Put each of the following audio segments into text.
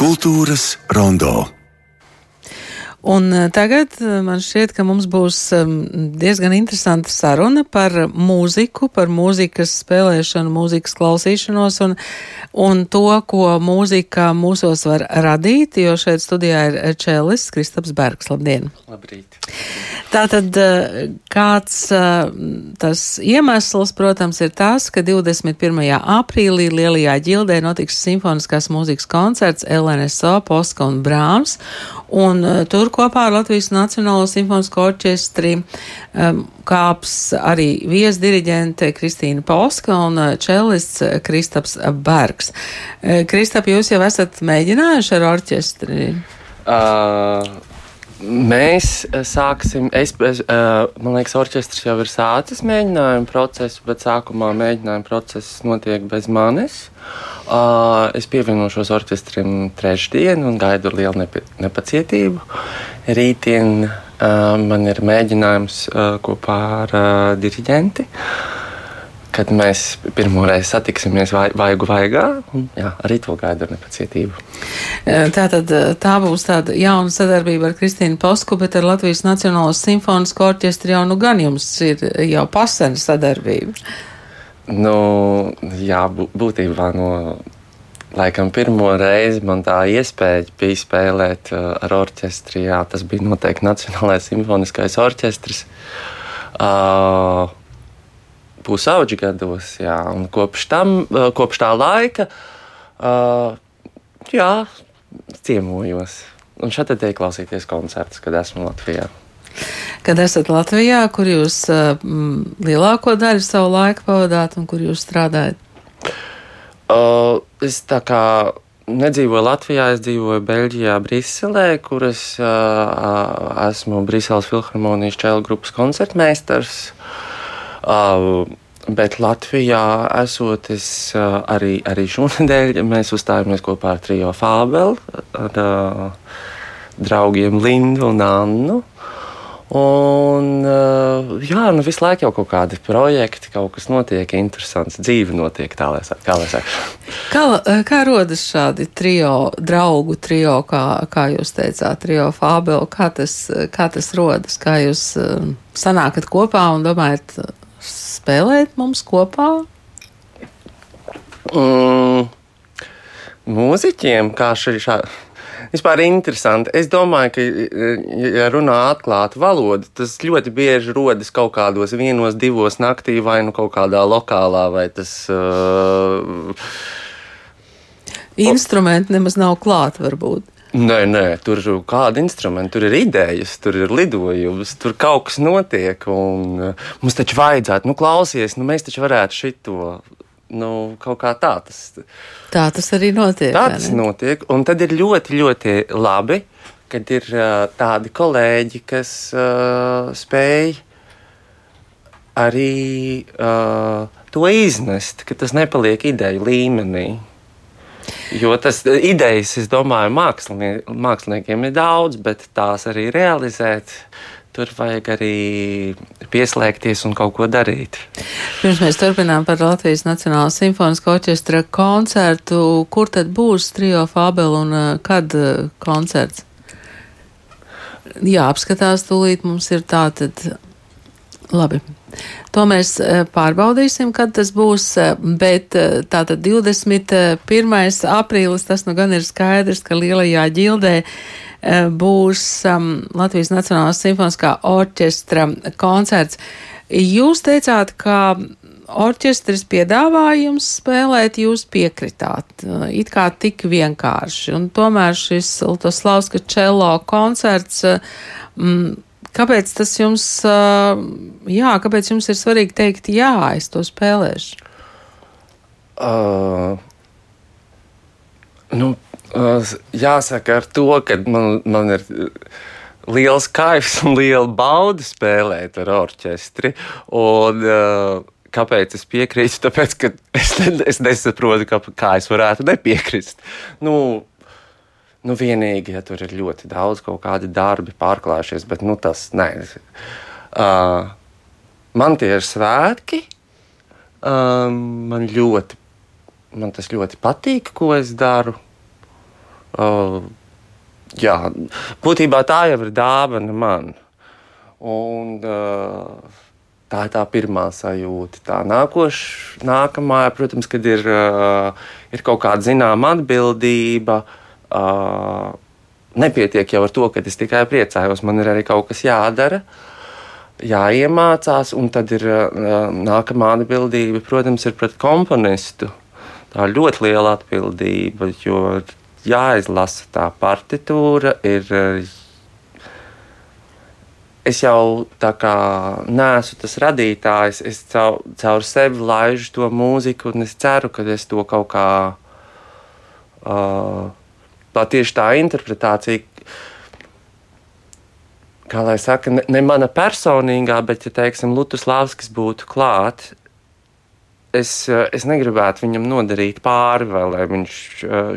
Kultūras rondo. Un eh, tagad eh, man šķiet, ka mums būs diezgan interesanta saruna par mūziku, par mūzikas spēlēšanu, mūzikas klausīšanos un, un to, ko mūzika mūsos var radīt, jo šeit studijā ir Čēlis Kristaps Bergs. Labdien! Labrīt! Tātad eh, kāds tas iemesls, protams, ir tas, ka 21. aprīlī Lielajā ģildē notiks simfoniskās mūzikas koncerts LNSO, Poska un Brāms, un tur kopā ar Latvijas Nacionālo simfonisko orķestri um, kāps arī viesdiriģente Kristīna Polska un uh, čelists Kristaps Bergs. Uh, Kristap, jūs jau esat mēģinājuši ar orķestri? Uh... Mēs sāksim, es, es, man liekas, orķestris jau ir sācis mēģinājumu procesu, bet sākumā mēģinājuma process notiek bez manis. Es pievienošos orķestrim trešdien un gaidu lielu nepacietību. Rītdien man ir mēģinājums kopā ar diriģenti kad mēs pirmo reizi satiksimies vai, vaigu vaigā. Un, jā, arī to gaidu ar nepacietību. Tā tad tā būs tāda jauna sadarbība ar Kristīnu Posku, bet ar Latvijas Nacionālo simfonisko orķestri jau nu gan jums ir jau pasena sadarbība. Nu, jā, būtībā no. Laikam pirmo reizi man tā iespēja bija spēlēt uh, ar orķestri. Jā, tas bija noteikti Nacionālais simfoniskais orķestris. Uh, pusauģi gados, jā, un kopš, tam, eh, kopš tā laika, uh, jā, ciemojos. Un šeit tiek klausīties koncertus, kad esmu Latvijā. Kad esat Latvijā, kur jūs uh, lielāko daļu savu laiku pavadāt un kur jūs strādājat? Uh, es tā kā nedzīvoju Latvijā, es dzīvoju Beļģijā, Briselē, kur es uh, esmu Briseles filharmonijas čēlu grupas koncertmeistars. Uh, bet Latvijā esot es uh, arī, arī šonadēļ mēs uzstājāmies kopā ar Trio Fābeli, ar uh, draugiem Lindu un Annu. Un, uh, jā, nu visu laiku jau kaut kādi projekti, kaut kas notiek, interesants dzīve notiek tā, lai saka. Kā, lai saka. kā, kā rodas šādi trio, draugu trio, kā, kā jūs teicāt, trio Fābeli, kā tas, kā tas rodas, kā jūs sanākat kopā un domājat, spēlēt mums kopā? Mm, mūziķiem, kā šī šāda. Vispār interesanti. Es domāju, ka, ja runā atklāta valoda, tas ļoti bieži rodas kaut kādos vienos, divos naktī, vai nu kaut kādā lokālā, vai tas. Uh... Instrumenti nemaz nav klāti, varbūt. Nē, nē, tur ir kāda instrumenta, tur ir idejas, tur ir lidojums, tur kaut kas notiek. Un, uh, mums taču vajadzētu, nu, klausies, nu, mēs taču varētu šito. Nu, kaut kā tā tas. Tā tas arī notiek. Tā tas notiek. Un tad ir ļoti, ļoti labi, kad ir uh, tādi kolēģi, kas uh, spēj arī uh, to iznest, ka tas nepaliek ideju līmenī. Jo tas e, idejas, es domāju, mākslinie, māksliniekiem ir daudz, bet tās arī realizēt. Tur vajag arī pieslēgties un kaut ko darīt. Pirms mēs turpinām par Latvijas Nacionālā simfoniskā orķestra koncertu, kur tad būs trio Fabel un e, kad e, koncerts? Jā, apskatās tūlīt mums ir tā tad labi. To mēs e, pārbaudīsim, kad tas būs, e, bet e, tātad 21. aprīlis, tas nu gan ir skaidrs, ka lielajā ģildē būs um, Latvijas Nacionālās simfoniskā orķestra koncerts. Jūs teicāt, ka orķestris piedāvāja jums spēlēt, jūs piekritāt. It kā tik vienkārši. Un tomēr šis Lutoslavska čelo koncerts. Mm, Kāpēc tas jums, jā, kāpēc jums ir svarīgi teikt, jā, es to spēlēšu? Uh, nu, uh, jāsaka ar to, ka man, man ir liels kaifs un liela bauda spēlēt ar orķestri. Un, uh, Kāpēc es piekrītu? Tāpēc, ka es, es nesaprotu, kā, kā es varētu nepiekrist. Nu, Nu, vienīgi, ja tur ir ļoti daudz kaut kādi darbi pārklājušies, bet nu, tas nē. Uh, man tie ir svētki. Um, man ļoti man tas ļoti patīk, ko es daru. Uh, jā, būtībā tā jau ir dāvana man. Un, uh, tā ir tā pirmā sajūta. Tā nākošā, nākamā, protams, kad ir, uh, ir kaut kāda zināma atbildība. Uh, nepietiek jau ar to, ka es tikai priecājos, man ir arī kaut kas jādara. Jāiemācās, un tad ir uh, nākamā atbildība, protams, ir pret komponistu. Tā ir ļoti liela atbildība, jo jāizlasa tā partitūra, ir es jau tā kā neesmu tas radītājs, es caur, caur sevi laižu to mūziku, un es ceru, ka es to kaut kā uh, tā tieši tā interpretācija. Kā lai saka, ne, ne mana personīgā, bet, ja teiksim, Lutuslavskis būtu klāt, es, es negribētu viņam nodarīt pāri, vai lai viņš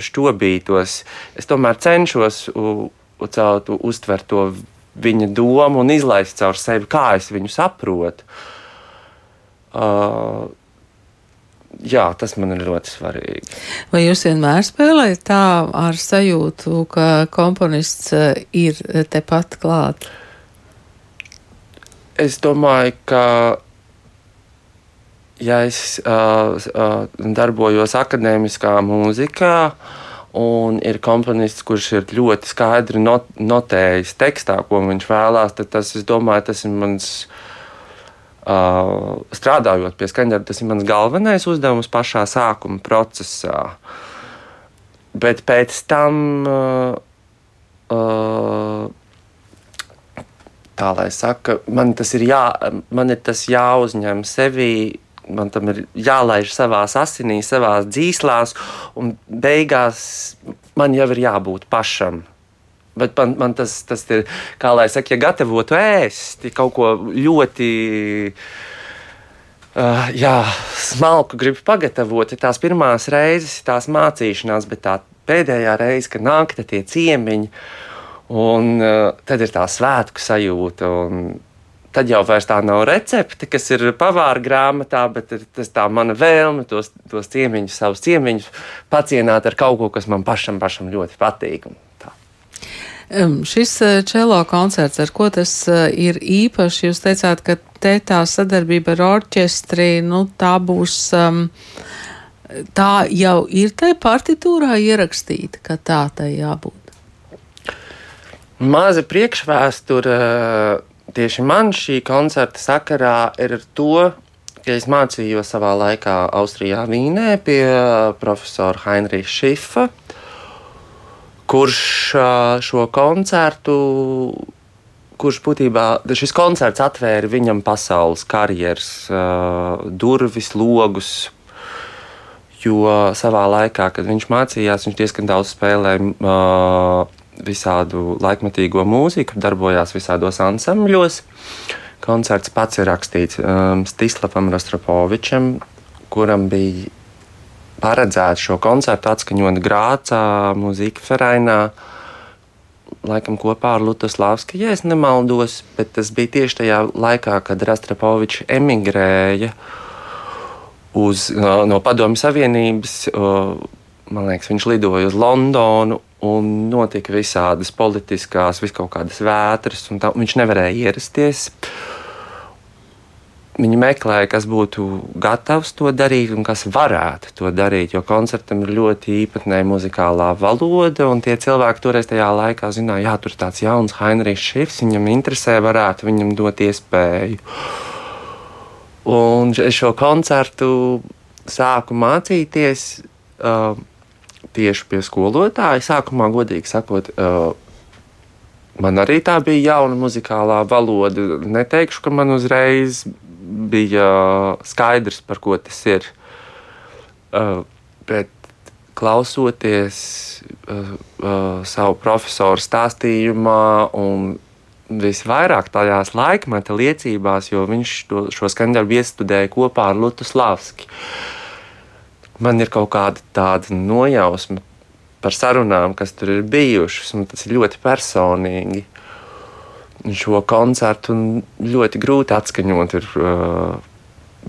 šķobītos. Es tomēr cenšos u, u, caur to uztvert to viņa domu un izlaist caur sevi, kā es viņu saprotu. Uh, jā, tas man ir ļoti svarīgi. Vai jūs vienmēr spēlējat tā ar sajūtu, ka komponists uh, ir tepat klāt? Es domāju, ka ja es uh, uh, darbojos akadēmiskā mūzikā, un ir komponists, kurš ir ļoti skaidri not, notējis tekstā, ko viņš vēlās, tad tas, es domāju, tas ir mans. Uh, strādājot pie skaņdarba, tas ir mans galvenais uzdevums pašā sākuma procesā. Bet pēc tam, uh, uh, tā lai saka, man tas ir, jā, man ir tas jāuzņem sevī man tam ir jālaiž savā asinīs, savā dzīslās, un beigās man jau ir jābūt pašam. Bet man, man tas, tas ir, kā lai saka, ja gatavotu ēst kaut ko ļoti. Uh, jā, smalku gribu pagatavot. Tās pirmās reizes, tās mācīšanās, bet tā pēdējā reize, kad nāk tie ciemiņi, un uh, tad ir tā svētku sajūta. Tad jau tā nav recepte, kas ir pavāra grāmatā, bet tas tā mana vēlme tos, tos ciemiņus, savus ciemiņus pacienāt ar kaut ko, kas man pašam, pašam ļoti patīk. Šis čelo koncerts, ar ko tas uh, ir īpašs, jūs teicāt, ka te tā sadarbība ar orķestri, nu tā būs, um, tā jau ir tai partitūrā ierakstīta, ka tā tai jābūt. Maza priekšvēsture tieši man šī koncerta sakarā ir ar to, ka es mācījos savā laikā Austrijā Vīnē pie profesora Heinricha Šifa, kurš šo koncertu, kurš būtībā šis koncerts atvēra viņam pasaules karjeras durvis, logus. Jo savā laikā, kad viņš mācījās, viņš diezgan daudz spēlēja visādu laikmatīgo mūziku, darbojās visādos ansambļos. Koncerts pats ir rakstīts um, Stislavam Rastropovičam, kuram bija paredzēts šo koncertu atskaņot Grācā, Mūzika Ferēnā. Laikam kopā ar Lutaslavski, ja es nemaldos, bet tas bija tieši tajā laikā, kad Rastropovičs emigrēja uz, no, no Padomju Savienības. Man liekas, viņš lidoja uz Londonu un notika visādas politiskās, vis kaut kādas vētras, un tā, viņš nevarēja ierasties. Viņi meklēja, kas būtu gatavs to darīt un kas varētu to darīt, jo koncertam ir ļoti īpatnēja muzikālā valoda, un tie cilvēki toreiz tajā laikā zināja, jā, tur ir tāds jauns Heinrichs Šifs, viņam interesē, varētu viņam dot iespēju. Un šo koncertu sāku mācīties. Uh, tieši pie skolotāja. Sākumā, godīgi sakot, man arī tā bija jauna muzikālā valoda. Neteikšu, ka man uzreiz bija skaidrs, par ko tas ir. Bet klausoties savu profesoru stāstījumā un visvairāk tajās laikmeta liecībās, jo viņš to, šo skaņdarbu iestudēja kopā ar Lutu Slavski. Uh, man ir kaut kāda tāda nojausma par sarunām, kas tur ir bijušas, un tas ir ļoti personīgi. Šo koncertu ļoti grūti atskaņot. Ir, uh,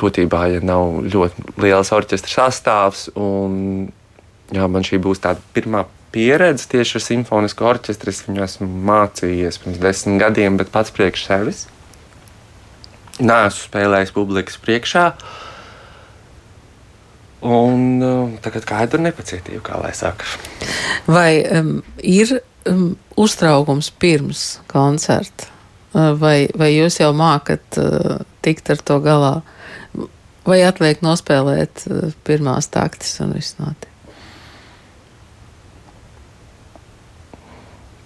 būtībā, ja nav ļoti liels orķestra sastāvs, un jā, man šī būs tāda pirmā pieredze tieši ar simfonisku orķestri. Es viņu esmu mācījies pirms desmit gadiem, bet pats priekš sevis. Nē, esmu spēlējis publikas priekšā. Un uh, tagad gaidu ar nepacietību, kā lai saka. Vai um, ir um, uztraukums pirms koncerta? Uh, vai, vai jūs jau mākat uh, tikt ar to galā? Vai atliek nospēlēt uh, pirmās taktis un viss notiek?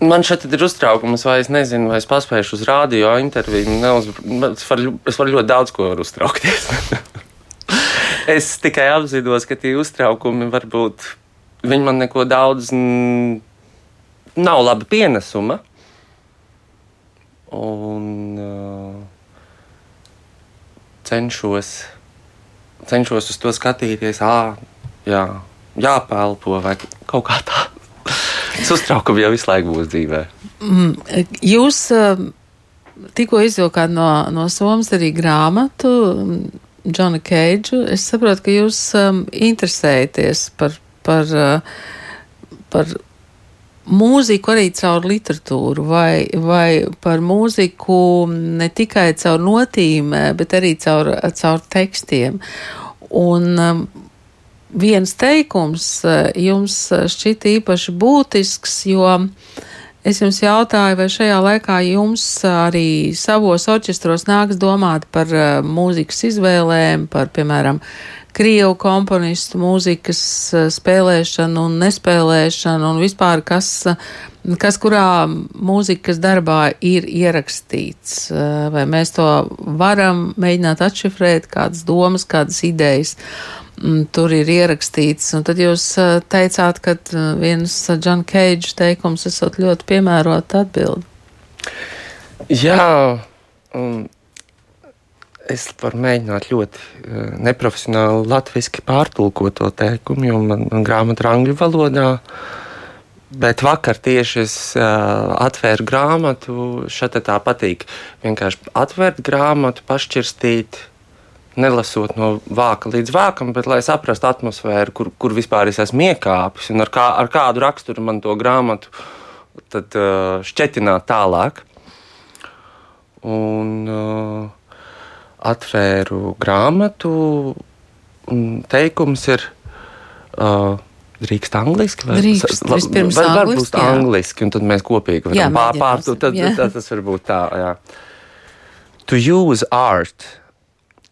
Man šeit ir uztraukums, vai es nezinu, vai es paspēju uz rādio interviju. Neuz... Es, varu, es varu ļoti daudz ko uztraukties. es tikai apzinos, ka tie uztraukumi var būt. Viņi man neko daudz nav laba pienesuma. Un uh, cenšos, cenšos uz to skatīties, ah, jā, jāpelpo vai kaut kā tā. Tas uztraukums jau visu laiku būs dzīvē. Mm, jūs eh, tikko izvilkāt no, no Somijas arī grāmatu Džona Keidžu. Es saprotu, ka jūs um, interesējaties par, par, uh, par mūziku arī caur literatūru, vai, vai par mūziku ne tikai caur notīm, bet arī caur, caur tekstiem. Un um, viens teikums eh, jums šķita īpaši būtisks, jo es jums jautāju, vai šajā laikā jums arī savos orķestros nāks domāt par eh, mūzikas izvēlēm, par, piemēram, Krievu komponistu mūzikas spēlēšanu un nespēlēšanu un vispār kas, kas kurā mūzikas darbā ir ierakstīts. Vai mēs to varam mēģināt atšifrēt, kādas domas, kādas idejas. Mm, tur ir ierakstīts. Un tad jūs teicāt, ka viens Džona Keidža teikums esot ļoti piemērota atbildi. Jā, un es varu mēģināt ļoti neprofesionāli latviešu pārtulkot to teikumu, jo man, man grāmata ir angļu valodā. Bet vakar tieši es uh, atvēru grāmatu. Šeit tā patīk. Vienkārši atvērt grāmatu, pašķirstīt, nelasot no vāka līdz vākam, bet lai saprastu atmosfēru, kur, kur vispār es esmu iekāpis un ar, kā, ar kādu raksturu man to grāmatu tad, uh, šķetināt tālāk. Un uh, atvēru grāmatu, un teikums ir. Uh, Drīkst angliski, vai Drīkst, vispirms var, var būt angliski, un tad mēs kopīgi varam pārpārtūt. Tad, tad, tad tas var būt tā, jā. To use art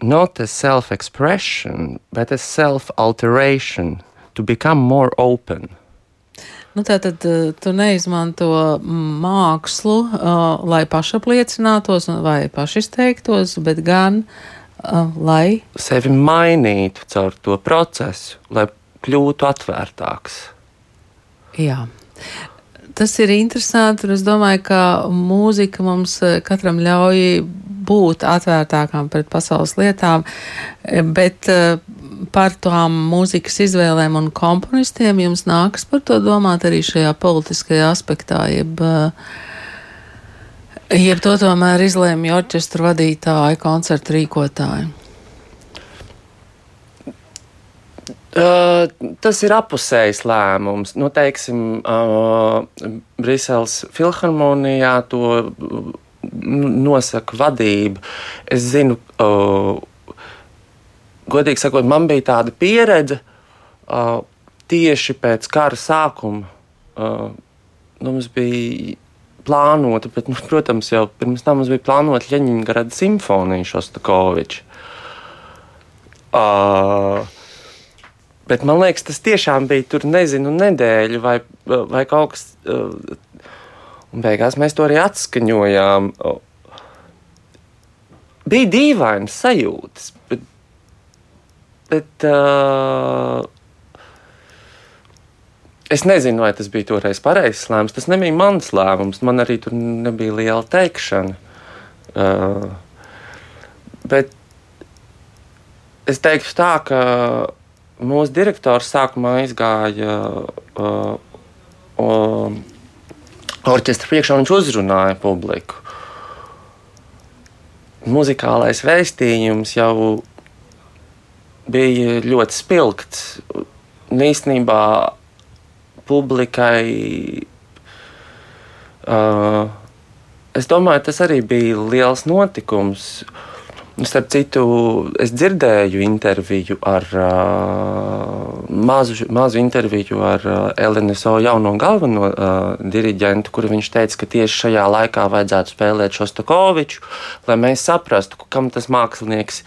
not as self expression, but as self alteration, to become more open. Nu, Tātad eh, tu neizmanto mākslu, uh, lai pašapliecinātos vai pašizteiktos, bet gan uh, lai sevi mainītu caur to procesu, lai kļūtu atvērtāks. Jā. Tas ir interesanti, un es domāju, ka mūzika mums katram ļauj būt atvērtākām pret pasaules lietām, bet eh, par tām mūzikas izvēlēm un komponistiem jums nākas par to domāt arī šajā politiskajā aspektā, jeb, eh, jeb to tomēr izlēmja orķestra vadītāji, koncertu rīkotāji. Uh, tas ir apusējs lēmums. Nu, teiksim, uh, Briseles filharmonijā to nosaka vadība. Es zinu, uh, godīgi sakot, man bija tāda pieredze uh, tieši pēc kara sākuma. Uh, nu, mums bija plānota, bet, nu, protams, jau pirms tam mums bija plānota Ļeņņģerada simfonija Šostakoviča. Uh, bet man liekas, tas tiešām bija tur, nezinu, nedēļa vai, vai kaut kas. Uh, Un beigās mēs to arī atskaņojām. Bija dīvainas sajūtas, bet, bet uh, es nezinu, vai tas bija toreiz pareizs lēmums. Tas nebija mans lēmums, man arī tur nebija liela teikšana. Uh, bet es teiktu tā, ka mūsu direktors sākumā izgāja uh, uh, orķestra priekšā viņš uzrunāja publiku. Muzikālais vēstījums jau bija ļoti spilgts. Un īstenībā publikai. Uh, es domāju, tas arī bija liels notikums. Starp citu, es dzirdēju interviju ar uh, mazu, mazu interviju ar uh, LNSO jauno galveno uh, diriģentu, kur viņš teica, ka tieši šajā laikā vajadzētu spēlēt Šostakoviču, lai mēs saprastu, kam tas mākslinieks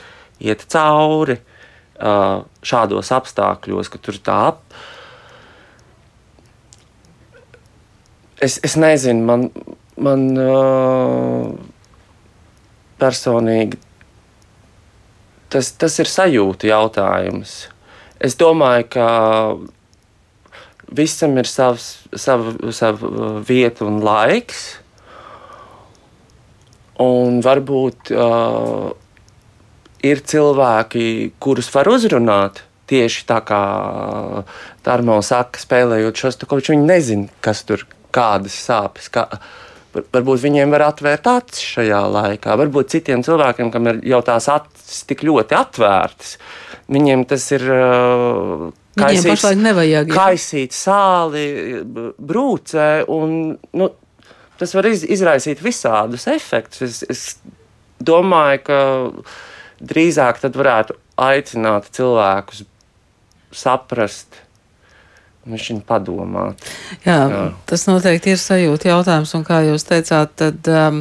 iet cauri uh, šādos apstākļos, ka tur tā ap. Es, es nezinu, man, man uh, personīgi tas, tas ir sajūta jautājums. Es domāju, ka visam ir savs, sava, sava vieta un laiks. Un varbūt uh, ir cilvēki, kurus var uzrunāt tieši tā kā Tārmo saka, spēlējot šos takočus. Viņi nezina, kas tur kādas sāpes. Kā, varbūt viņiem var atvērt acis šajā laikā. Varbūt citiem cilvēkiem, kam ir jau tās acis tik ļoti atvērtas, viņiem tas ir. Uh, Viņiem pašlaik nevajag. Kaisīt sāli, brūcē, un nu, tas var iz, izraisīt visādus efektus. Es, es domāju, ka drīzāk tad varētu aicināt cilvēkus saprast, Viņš viņu padomāt. Jā, Jā, tas noteikti ir sajūta jautājums, un kā jūs teicāt, tad um,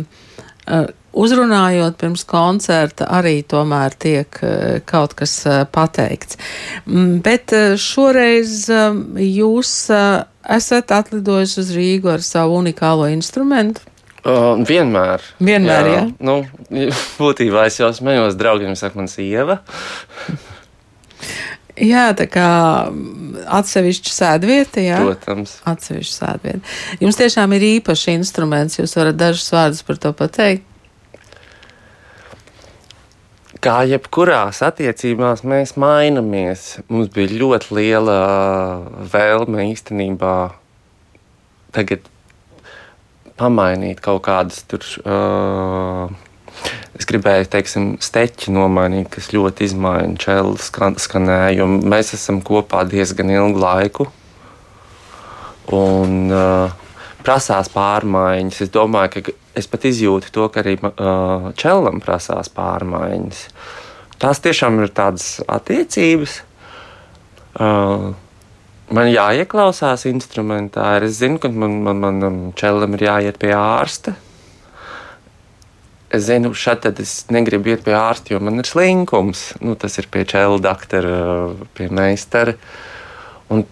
uh, uzrunājot pirms koncerta arī tomēr tiek uh, kaut kas uh, pateikts. Mm, bet šoreiz um, jūs esat atlidojis uz Rīgu ar savu unikālo instrumentu. Uh, vienmēr. Vienmēr, jā. jā. Nu, būtībā es jau smējos, draugiem saka, man sieva. Jā, tā kā atsevišķa sēdvieta, jā. Protams. Atsevišķa sēdvieta. Jums tiešām ir īpašs instruments, jūs varat dažus vārdus par to pateikt. Kā jebkurās attiecībās mēs mainamies. Mums bija ļoti liela vēlme īstenībā tagad pamainīt kaut kādas tur. Uh, Es gribēju, teiksim, steķi nomainīt, kas ļoti izmaina čelu skan skanējumu. Mēs esam kopā diezgan ilgu laiku. Un uh, prasās pārmaiņas. Es domāju, ka es pat izjūtu to, ka arī uh, čelam prasās pārmaiņas. Tās tiešām ir tādas attiecības. Uh, man jāieklausās instrumentā. Es zinu, ka man, man, manam čelam ir jāiet pie ārsta es zinu, šeit es negribu iet pie ārsta, jo man ir slinkums. Nu, tas ir pie čēla doktora, pie meistara. Un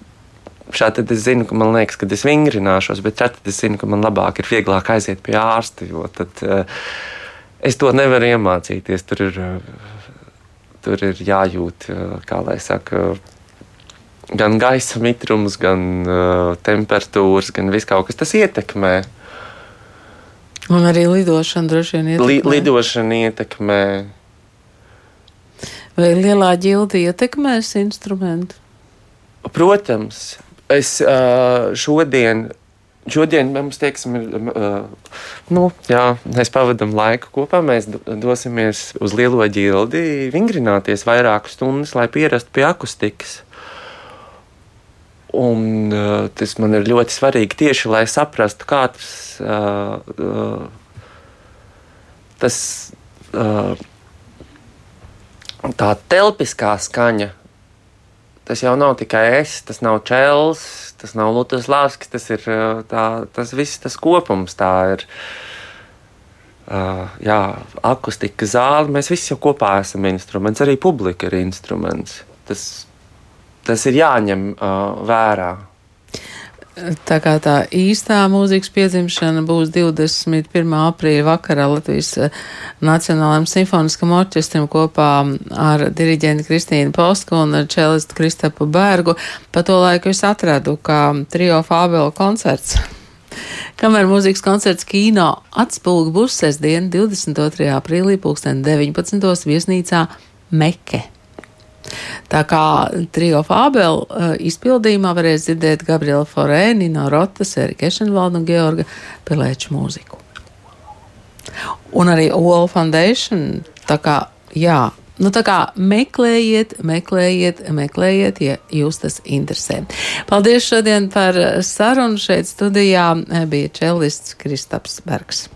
šeit es zinu, ka man liekas, ka es vingrināšos, bet šeit es zinu, ka man labāk ir vieglāk aiziet pie ārsta, tad uh, es to nevaru iemācīties. Tur ir, uh, tur ir jājūt, uh, kā lai saka. Gan gaisa mitrums, gan uh, temperatūras, gan viss kaut kas tas ietekmē. Un arī lidošana droši vien ietekmē. Li, lidošana ietekmē. Vai lielā ģilde ietekmēs instrumentu? Protams. Es šodien Šodien mums, teiksim, ir, nu, jā, mēs pavadām laiku kopā. Mēs dosimies uz lielo ģildi, vingrināties vairākas stundas, lai pierastu pie akustikas. Un, uh, tas man ir ļoti svarīgi tieši, lai saprastu, kā tas, uh, uh, tas uh, tā telpiskā skaņa. Tas jau nav tikai es, tas nav čels, tas nav Lutas Lavskis, tas ir uh, tā, tas viss tas kopums. Tā ir uh, jā, akustika zāle. Mēs visi jau kopā esam instruments, arī publika ir instruments. Tas tas ir jāņem uh, vērā. Tā kā tā īstā mūzikas piedzimšana būs 21. aprīļa vakarā Latvijas Nacionālajam simfoniskam orķestram kopā ar diriģentu Kristīnu Postku un čelistu Kristapu Bērgu. Pa to laiku es atradu, kā trio Fābela koncerts. Kamēr mūzikas koncerts kino atspulga būs sestdien 22. aprīlī 2019. viesnīcā Meke. Tā kā trio Fābel uh, izpildījumā varēs dzirdēt Gabriela Forē, Nino Rotas, Erika Ešenvalda un Georga Pelēču mūziku. Un arī Wall Foundation, tā kā, jā, Nu, tā kā meklējiet, meklējiet, meklējiet, ja jūs tas interesē. Paldies šodien par sarunu. Šeit studijā bija čelists Kristaps Bergs.